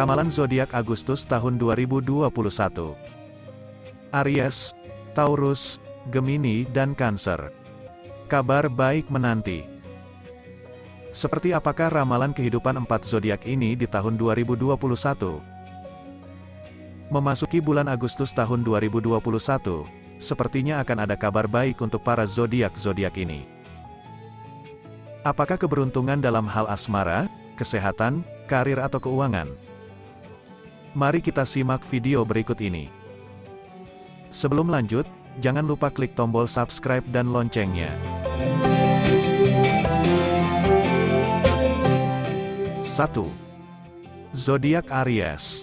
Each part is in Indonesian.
Ramalan zodiak Agustus tahun 2021. Aries, Taurus, Gemini dan Cancer. Kabar baik menanti. Seperti apakah ramalan kehidupan empat zodiak ini di tahun 2021? Memasuki bulan Agustus tahun 2021, sepertinya akan ada kabar baik untuk para zodiak-zodiak ini. Apakah keberuntungan dalam hal asmara, kesehatan, karir atau keuangan? Mari kita simak video berikut ini. Sebelum lanjut, jangan lupa klik tombol subscribe dan loncengnya. 1. Zodiak Aries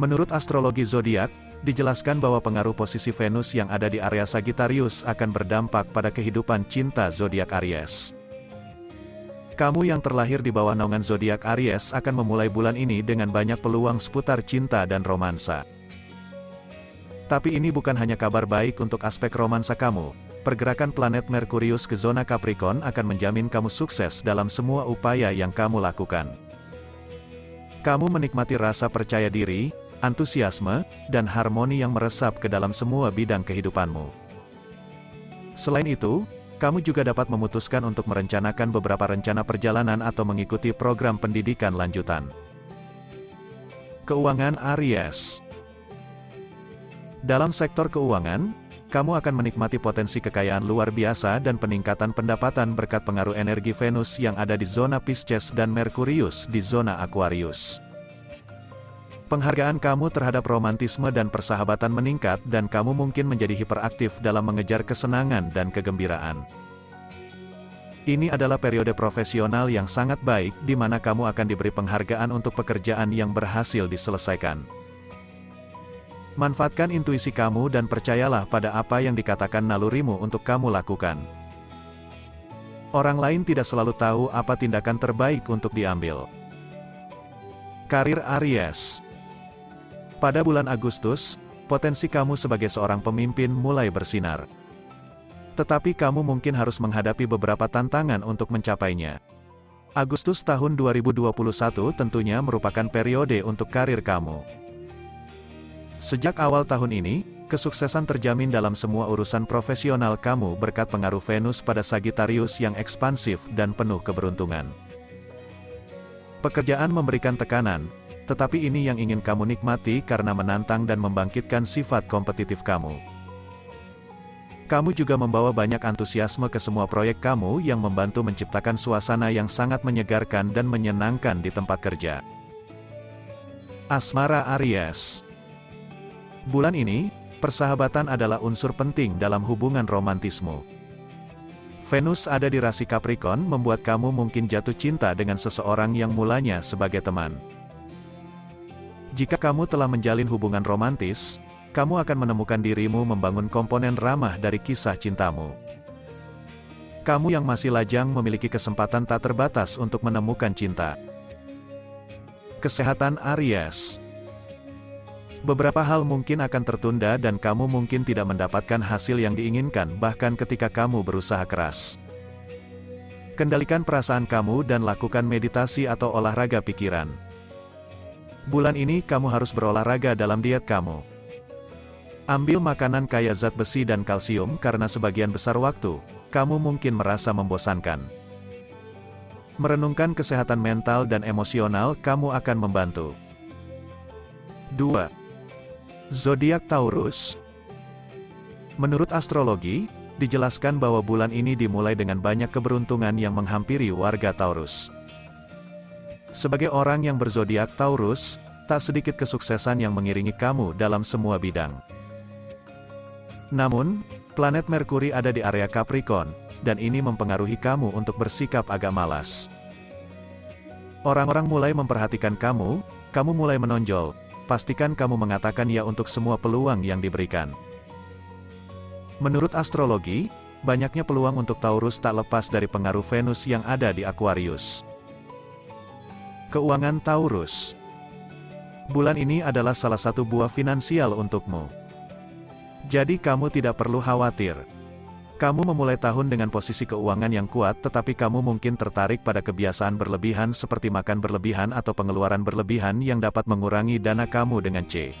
Menurut astrologi zodiak, dijelaskan bahwa pengaruh posisi Venus yang ada di area Sagittarius akan berdampak pada kehidupan cinta zodiak Aries. Kamu yang terlahir di bawah naungan zodiak Aries akan memulai bulan ini dengan banyak peluang seputar cinta dan romansa. Tapi ini bukan hanya kabar baik untuk aspek romansa kamu. Pergerakan planet Merkurius ke zona Capricorn akan menjamin kamu sukses dalam semua upaya yang kamu lakukan. Kamu menikmati rasa percaya diri, antusiasme, dan harmoni yang meresap ke dalam semua bidang kehidupanmu. Selain itu, kamu juga dapat memutuskan untuk merencanakan beberapa rencana perjalanan atau mengikuti program pendidikan lanjutan. Keuangan Aries Dalam sektor keuangan, kamu akan menikmati potensi kekayaan luar biasa dan peningkatan pendapatan berkat pengaruh energi Venus yang ada di zona Pisces dan Merkurius di zona Aquarius. Penghargaan kamu terhadap romantisme dan persahabatan meningkat dan kamu mungkin menjadi hiperaktif dalam mengejar kesenangan dan kegembiraan. Ini adalah periode profesional yang sangat baik di mana kamu akan diberi penghargaan untuk pekerjaan yang berhasil diselesaikan. Manfaatkan intuisi kamu dan percayalah pada apa yang dikatakan nalurimu untuk kamu lakukan. Orang lain tidak selalu tahu apa tindakan terbaik untuk diambil. Karir Aries pada bulan Agustus, potensi kamu sebagai seorang pemimpin mulai bersinar. Tetapi kamu mungkin harus menghadapi beberapa tantangan untuk mencapainya. Agustus tahun 2021 tentunya merupakan periode untuk karir kamu. Sejak awal tahun ini, kesuksesan terjamin dalam semua urusan profesional kamu berkat pengaruh Venus pada Sagittarius yang ekspansif dan penuh keberuntungan. Pekerjaan memberikan tekanan, tetapi ini yang ingin kamu nikmati karena menantang dan membangkitkan sifat kompetitif kamu. Kamu juga membawa banyak antusiasme ke semua proyek kamu yang membantu menciptakan suasana yang sangat menyegarkan dan menyenangkan di tempat kerja. Asmara Aries Bulan ini, persahabatan adalah unsur penting dalam hubungan romantisme. Venus ada di rasi Capricorn membuat kamu mungkin jatuh cinta dengan seseorang yang mulanya sebagai teman. Jika kamu telah menjalin hubungan romantis, kamu akan menemukan dirimu membangun komponen ramah dari kisah cintamu. Kamu yang masih lajang memiliki kesempatan tak terbatas untuk menemukan cinta. Kesehatan Aries Beberapa hal mungkin akan tertunda dan kamu mungkin tidak mendapatkan hasil yang diinginkan bahkan ketika kamu berusaha keras. Kendalikan perasaan kamu dan lakukan meditasi atau olahraga pikiran. Bulan ini kamu harus berolahraga dalam diet kamu. Ambil makanan kaya zat besi dan kalsium karena sebagian besar waktu, kamu mungkin merasa membosankan. Merenungkan kesehatan mental dan emosional kamu akan membantu. 2. Zodiak Taurus Menurut astrologi, dijelaskan bahwa bulan ini dimulai dengan banyak keberuntungan yang menghampiri warga Taurus. Sebagai orang yang berzodiak Taurus, tak sedikit kesuksesan yang mengiringi kamu dalam semua bidang. Namun, planet Merkuri ada di area Capricorn, dan ini mempengaruhi kamu untuk bersikap agak malas. Orang-orang mulai memperhatikan kamu, kamu mulai menonjol, pastikan kamu mengatakan ya untuk semua peluang yang diberikan. Menurut astrologi, banyaknya peluang untuk Taurus tak lepas dari pengaruh Venus yang ada di Aquarius. Keuangan Taurus Bulan ini adalah salah satu buah finansial untukmu. Jadi kamu tidak perlu khawatir. Kamu memulai tahun dengan posisi keuangan yang kuat tetapi kamu mungkin tertarik pada kebiasaan berlebihan seperti makan berlebihan atau pengeluaran berlebihan yang dapat mengurangi dana kamu dengan C.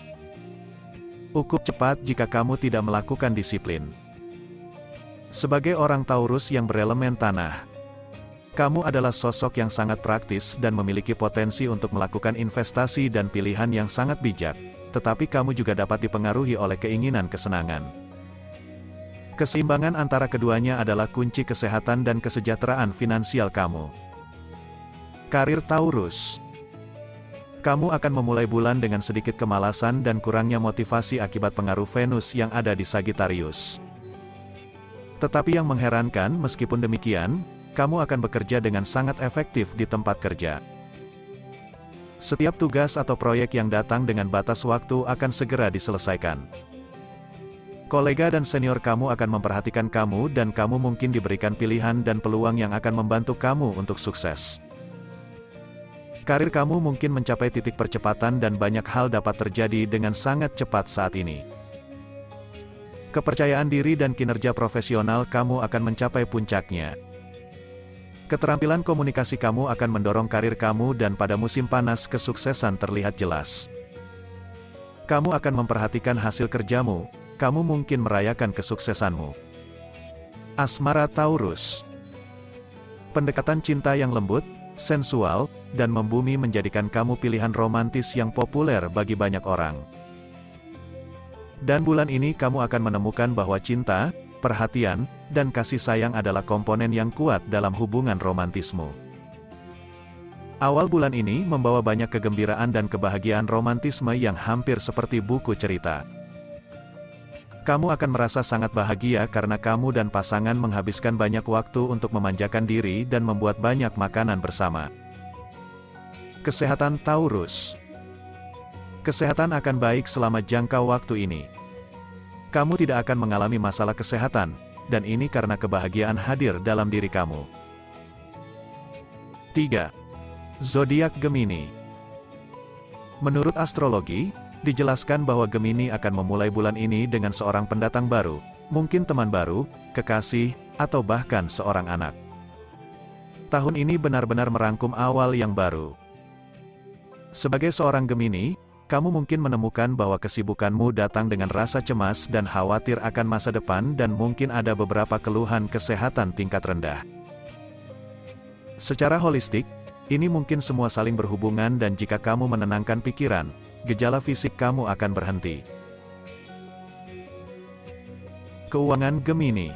Ukup cepat jika kamu tidak melakukan disiplin. Sebagai orang Taurus yang berelemen tanah, kamu adalah sosok yang sangat praktis dan memiliki potensi untuk melakukan investasi dan pilihan yang sangat bijak, tetapi kamu juga dapat dipengaruhi oleh keinginan kesenangan. Keseimbangan antara keduanya adalah kunci kesehatan dan kesejahteraan finansial kamu. Karir Taurus Kamu akan memulai bulan dengan sedikit kemalasan dan kurangnya motivasi akibat pengaruh Venus yang ada di Sagittarius. Tetapi yang mengherankan meskipun demikian, kamu akan bekerja dengan sangat efektif di tempat kerja. Setiap tugas atau proyek yang datang dengan batas waktu akan segera diselesaikan. Kolega dan senior kamu akan memperhatikan kamu dan kamu mungkin diberikan pilihan dan peluang yang akan membantu kamu untuk sukses. Karir kamu mungkin mencapai titik percepatan dan banyak hal dapat terjadi dengan sangat cepat saat ini. Kepercayaan diri dan kinerja profesional kamu akan mencapai puncaknya. Keterampilan komunikasi kamu akan mendorong karir kamu dan pada musim panas kesuksesan terlihat jelas. Kamu akan memperhatikan hasil kerjamu, kamu mungkin merayakan kesuksesanmu. Asmara Taurus Pendekatan cinta yang lembut, sensual, dan membumi menjadikan kamu pilihan romantis yang populer bagi banyak orang. Dan bulan ini kamu akan menemukan bahwa cinta, perhatian, dan kasih sayang adalah komponen yang kuat dalam hubungan romantismu. Awal bulan ini membawa banyak kegembiraan dan kebahagiaan romantisme yang hampir seperti buku cerita. Kamu akan merasa sangat bahagia karena kamu dan pasangan menghabiskan banyak waktu untuk memanjakan diri dan membuat banyak makanan bersama. Kesehatan Taurus Kesehatan akan baik selama jangka waktu ini. Kamu tidak akan mengalami masalah kesehatan, dan ini karena kebahagiaan hadir dalam diri kamu. 3. Zodiak Gemini Menurut astrologi, dijelaskan bahwa Gemini akan memulai bulan ini dengan seorang pendatang baru, mungkin teman baru, kekasih, atau bahkan seorang anak. Tahun ini benar-benar merangkum awal yang baru. Sebagai seorang Gemini, kamu mungkin menemukan bahwa kesibukanmu datang dengan rasa cemas dan khawatir akan masa depan dan mungkin ada beberapa keluhan kesehatan tingkat rendah. Secara holistik, ini mungkin semua saling berhubungan dan jika kamu menenangkan pikiran, gejala fisik kamu akan berhenti. Keuangan Gemini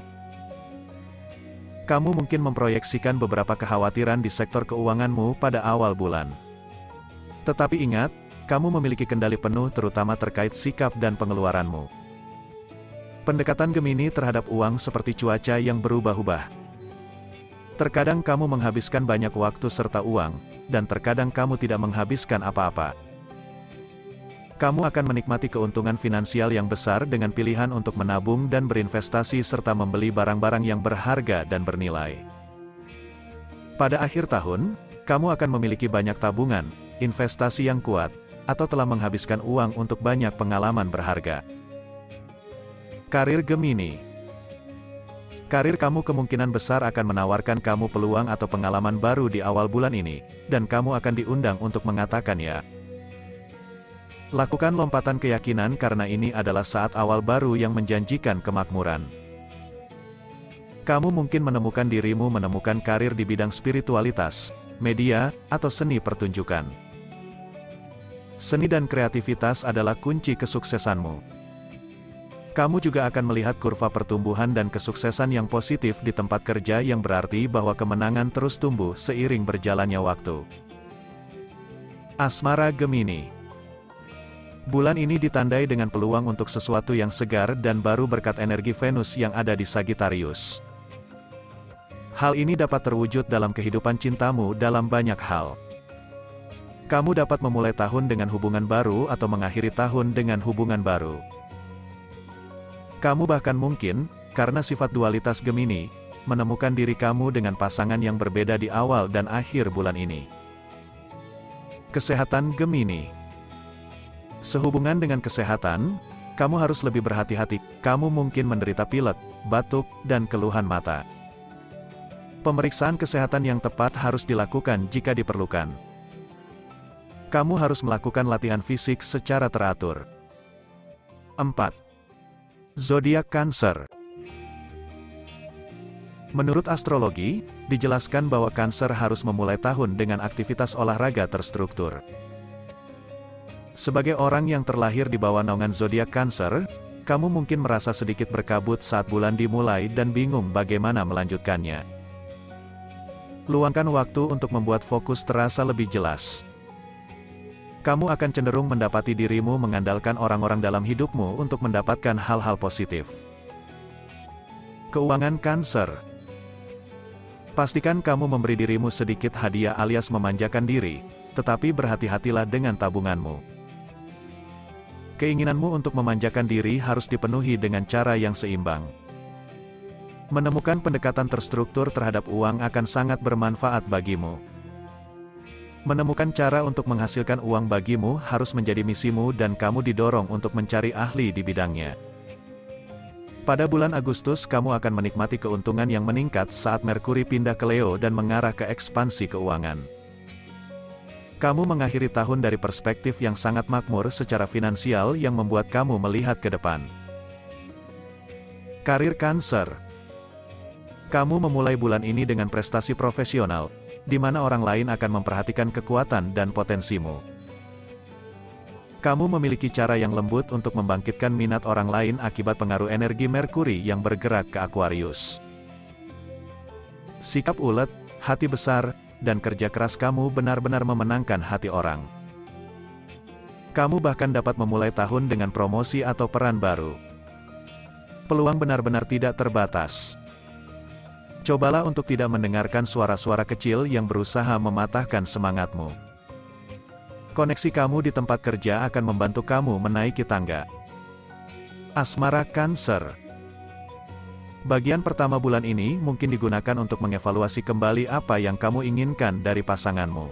Kamu mungkin memproyeksikan beberapa kekhawatiran di sektor keuanganmu pada awal bulan. Tetapi ingat, kamu memiliki kendali penuh terutama terkait sikap dan pengeluaranmu. Pendekatan Gemini terhadap uang seperti cuaca yang berubah-ubah. Terkadang kamu menghabiskan banyak waktu serta uang, dan terkadang kamu tidak menghabiskan apa-apa. Kamu akan menikmati keuntungan finansial yang besar dengan pilihan untuk menabung dan berinvestasi serta membeli barang-barang yang berharga dan bernilai. Pada akhir tahun, kamu akan memiliki banyak tabungan, investasi yang kuat, atau telah menghabiskan uang untuk banyak pengalaman berharga. Karir Gemini Karir kamu kemungkinan besar akan menawarkan kamu peluang atau pengalaman baru di awal bulan ini, dan kamu akan diundang untuk mengatakan ya. Lakukan lompatan keyakinan karena ini adalah saat awal baru yang menjanjikan kemakmuran. Kamu mungkin menemukan dirimu menemukan karir di bidang spiritualitas, media, atau seni pertunjukan. Seni dan kreativitas adalah kunci kesuksesanmu. Kamu juga akan melihat kurva pertumbuhan dan kesuksesan yang positif di tempat kerja yang berarti bahwa kemenangan terus tumbuh seiring berjalannya waktu. Asmara Gemini Bulan ini ditandai dengan peluang untuk sesuatu yang segar dan baru berkat energi Venus yang ada di Sagittarius. Hal ini dapat terwujud dalam kehidupan cintamu dalam banyak hal. Kamu dapat memulai tahun dengan hubungan baru atau mengakhiri tahun dengan hubungan baru. Kamu bahkan mungkin, karena sifat dualitas Gemini, menemukan diri kamu dengan pasangan yang berbeda di awal dan akhir bulan ini. Kesehatan Gemini Sehubungan dengan kesehatan, kamu harus lebih berhati-hati, kamu mungkin menderita pilek, batuk, dan keluhan mata. Pemeriksaan kesehatan yang tepat harus dilakukan jika diperlukan. Kamu harus melakukan latihan fisik secara teratur. 4. Zodiak Cancer Menurut astrologi, dijelaskan bahwa Cancer harus memulai tahun dengan aktivitas olahraga terstruktur. Sebagai orang yang terlahir di bawah naungan zodiak Cancer, kamu mungkin merasa sedikit berkabut saat bulan dimulai dan bingung bagaimana melanjutkannya. Luangkan waktu untuk membuat fokus terasa lebih jelas. Kamu akan cenderung mendapati dirimu mengandalkan orang-orang dalam hidupmu untuk mendapatkan hal-hal positif. Keuangan Cancer Pastikan kamu memberi dirimu sedikit hadiah alias memanjakan diri, tetapi berhati-hatilah dengan tabunganmu. Keinginanmu untuk memanjakan diri harus dipenuhi dengan cara yang seimbang. Menemukan pendekatan terstruktur terhadap uang akan sangat bermanfaat bagimu. Menemukan cara untuk menghasilkan uang bagimu harus menjadi misimu dan kamu didorong untuk mencari ahli di bidangnya. Pada bulan Agustus kamu akan menikmati keuntungan yang meningkat saat Merkuri pindah ke Leo dan mengarah ke ekspansi keuangan. Kamu mengakhiri tahun dari perspektif yang sangat makmur secara finansial yang membuat kamu melihat ke depan. Karir Cancer Kamu memulai bulan ini dengan prestasi profesional, di mana orang lain akan memperhatikan kekuatan dan potensimu. Kamu memiliki cara yang lembut untuk membangkitkan minat orang lain akibat pengaruh energi Merkuri yang bergerak ke Aquarius. Sikap ulet, hati besar, dan kerja keras kamu benar-benar memenangkan hati orang. Kamu bahkan dapat memulai tahun dengan promosi atau peran baru. Peluang benar-benar tidak terbatas. Cobalah untuk tidak mendengarkan suara-suara kecil yang berusaha mematahkan semangatmu. Koneksi kamu di tempat kerja akan membantu kamu menaiki tangga. Asmara Cancer Bagian pertama bulan ini mungkin digunakan untuk mengevaluasi kembali apa yang kamu inginkan dari pasanganmu.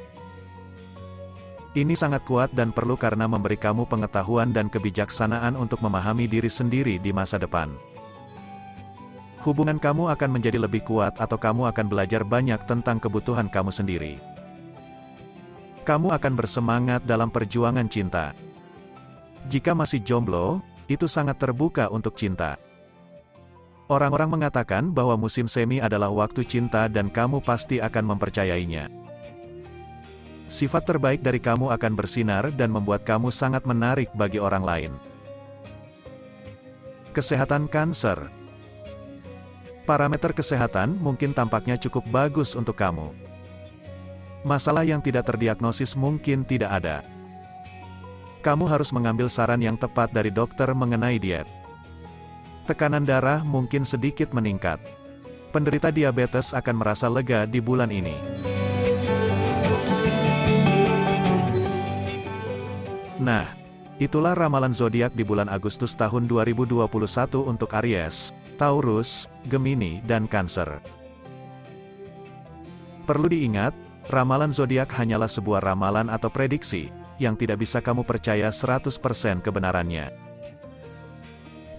Ini sangat kuat dan perlu karena memberi kamu pengetahuan dan kebijaksanaan untuk memahami diri sendiri di masa depan. Hubungan kamu akan menjadi lebih kuat atau kamu akan belajar banyak tentang kebutuhan kamu sendiri. Kamu akan bersemangat dalam perjuangan cinta. Jika masih jomblo, itu sangat terbuka untuk cinta. Orang-orang mengatakan bahwa musim semi adalah waktu cinta dan kamu pasti akan mempercayainya. Sifat terbaik dari kamu akan bersinar dan membuat kamu sangat menarik bagi orang lain. Kesehatan Cancer Parameter kesehatan mungkin tampaknya cukup bagus untuk kamu. Masalah yang tidak terdiagnosis mungkin tidak ada. Kamu harus mengambil saran yang tepat dari dokter mengenai diet. Tekanan darah mungkin sedikit meningkat. Penderita diabetes akan merasa lega di bulan ini. Nah, itulah ramalan zodiak di bulan Agustus tahun 2021 untuk Aries, Taurus, Gemini, dan Cancer. Perlu diingat, ramalan zodiak hanyalah sebuah ramalan atau prediksi, yang tidak bisa kamu percaya 100% kebenarannya.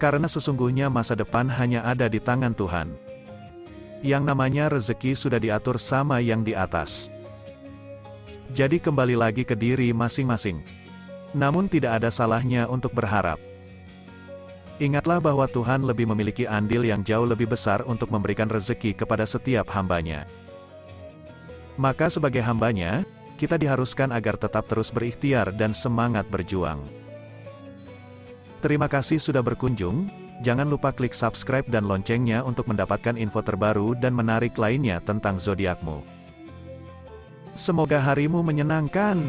Karena sesungguhnya masa depan hanya ada di tangan Tuhan. Yang namanya rezeki sudah diatur sama yang di atas. Jadi kembali lagi ke diri masing-masing. Namun tidak ada salahnya untuk berharap. Ingatlah bahwa Tuhan lebih memiliki andil yang jauh lebih besar untuk memberikan rezeki kepada setiap hambanya. Maka sebagai hambanya, kita diharuskan agar tetap terus berikhtiar dan semangat berjuang. Terima kasih sudah berkunjung, jangan lupa klik subscribe dan loncengnya untuk mendapatkan info terbaru dan menarik lainnya tentang zodiakmu. Semoga harimu menyenangkan.